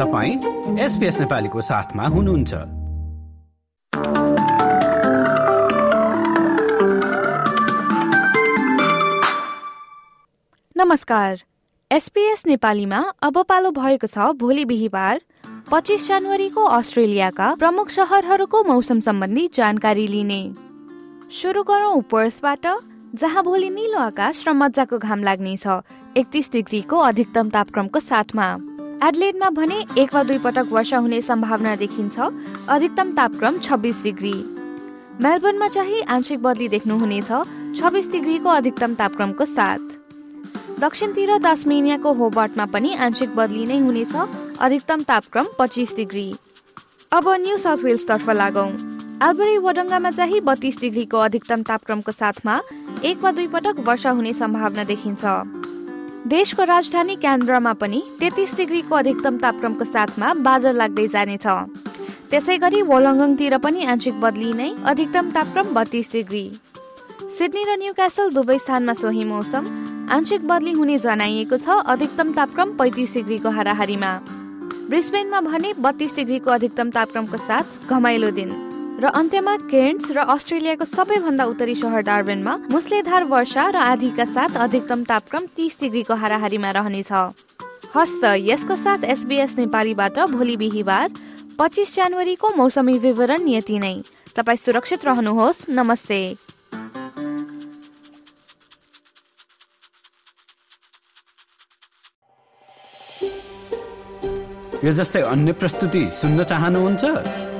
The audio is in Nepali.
तपाईँ एसपिएस नेपालीको साथमा हुनुहुन्छ। नमस्कार। एसपीएस नेपालीमा अब पालो भएको छ भोलि बिहिबार पच्चिस जनवरीको अस्ट्रेलियाका प्रमुख सहरहरूको मौसम सम्बन्धी जानकारी लिने। सुरु गरौँ पर्थबाट जहाँ भोलि निलो आकाश र मजाको घाम लाग्नेछ एकतिस डिग्रीको अधिकतम तापक्रमको साथमा। एडलेडमा भने एक वा दुई पटक वर्षा हुने सम्भावना देखिन्छ। अधिकतम तापक्रम छब्बिस डिग्री। मेलबर्नमा चाहिँ आंशिक बदली देख्नुहुनेछ। छब्बिस डिग्रीको अधिकतम तापक्रमको साथ। दक्षिणतिर दासमेनियाको होबर्टमा पनि आंशिक बदली नै हुनेछ। अधिकतम तापक्रम पच्चिस डिग्री। अब न्यू साउथ वेल्सतर्फ लागौँ। आलबरी वडङ्गामा चाहिँ बत्तीस डिग्रीको अधिकतम तापक्रमको साथमा एक वा दुई पटक वर्षा हुने सम्भावना देखिन्छ। देशको राजधानी क्यान्द्रामा पनि तेत्तिस डिग्रीको अधिकतम तापक्रमको साथमा बादल लाग्दै जानेछ। त्यसै गरी वोलङ्गङतिर पनि आंशिक बदली नै अधिकतम तापक्रम बत्तीस डिग्री। सिडनी र न्यू क्यासल दुवै स्थानमा सोही मौसम। आंशिक बदली हुने जनाइएको छ अधिकतम तापक्रम पैँतिस डिग्रीको हाराहारीमा। ब्रिस्बेनमा भने बत्तीस डिग्रीको अधिकतम तापक्रमको साथ घमाइलो दिन। र अन्त्यमा केन्स र अस्ट्रेलियाको सबैभन्दा उत्तरी सहर डार्बेनमा मुसलेधार वर्षा र आधीका साथ अधिकतम तापक्रम तीस डिग्रीको हाराहारीमा रहनेछ। हस्त यसको साथ एसबीएस नेपालीबाट भोलि बिहिबार पच्चिस जनवरीको मौसमी विवरण यति नै। तपाईँ सुरक्षित रहनुहोस्। नमस्ते। यो जस्तै अन्य प्रस्तुति सुन्न चाहनुहुन्छ?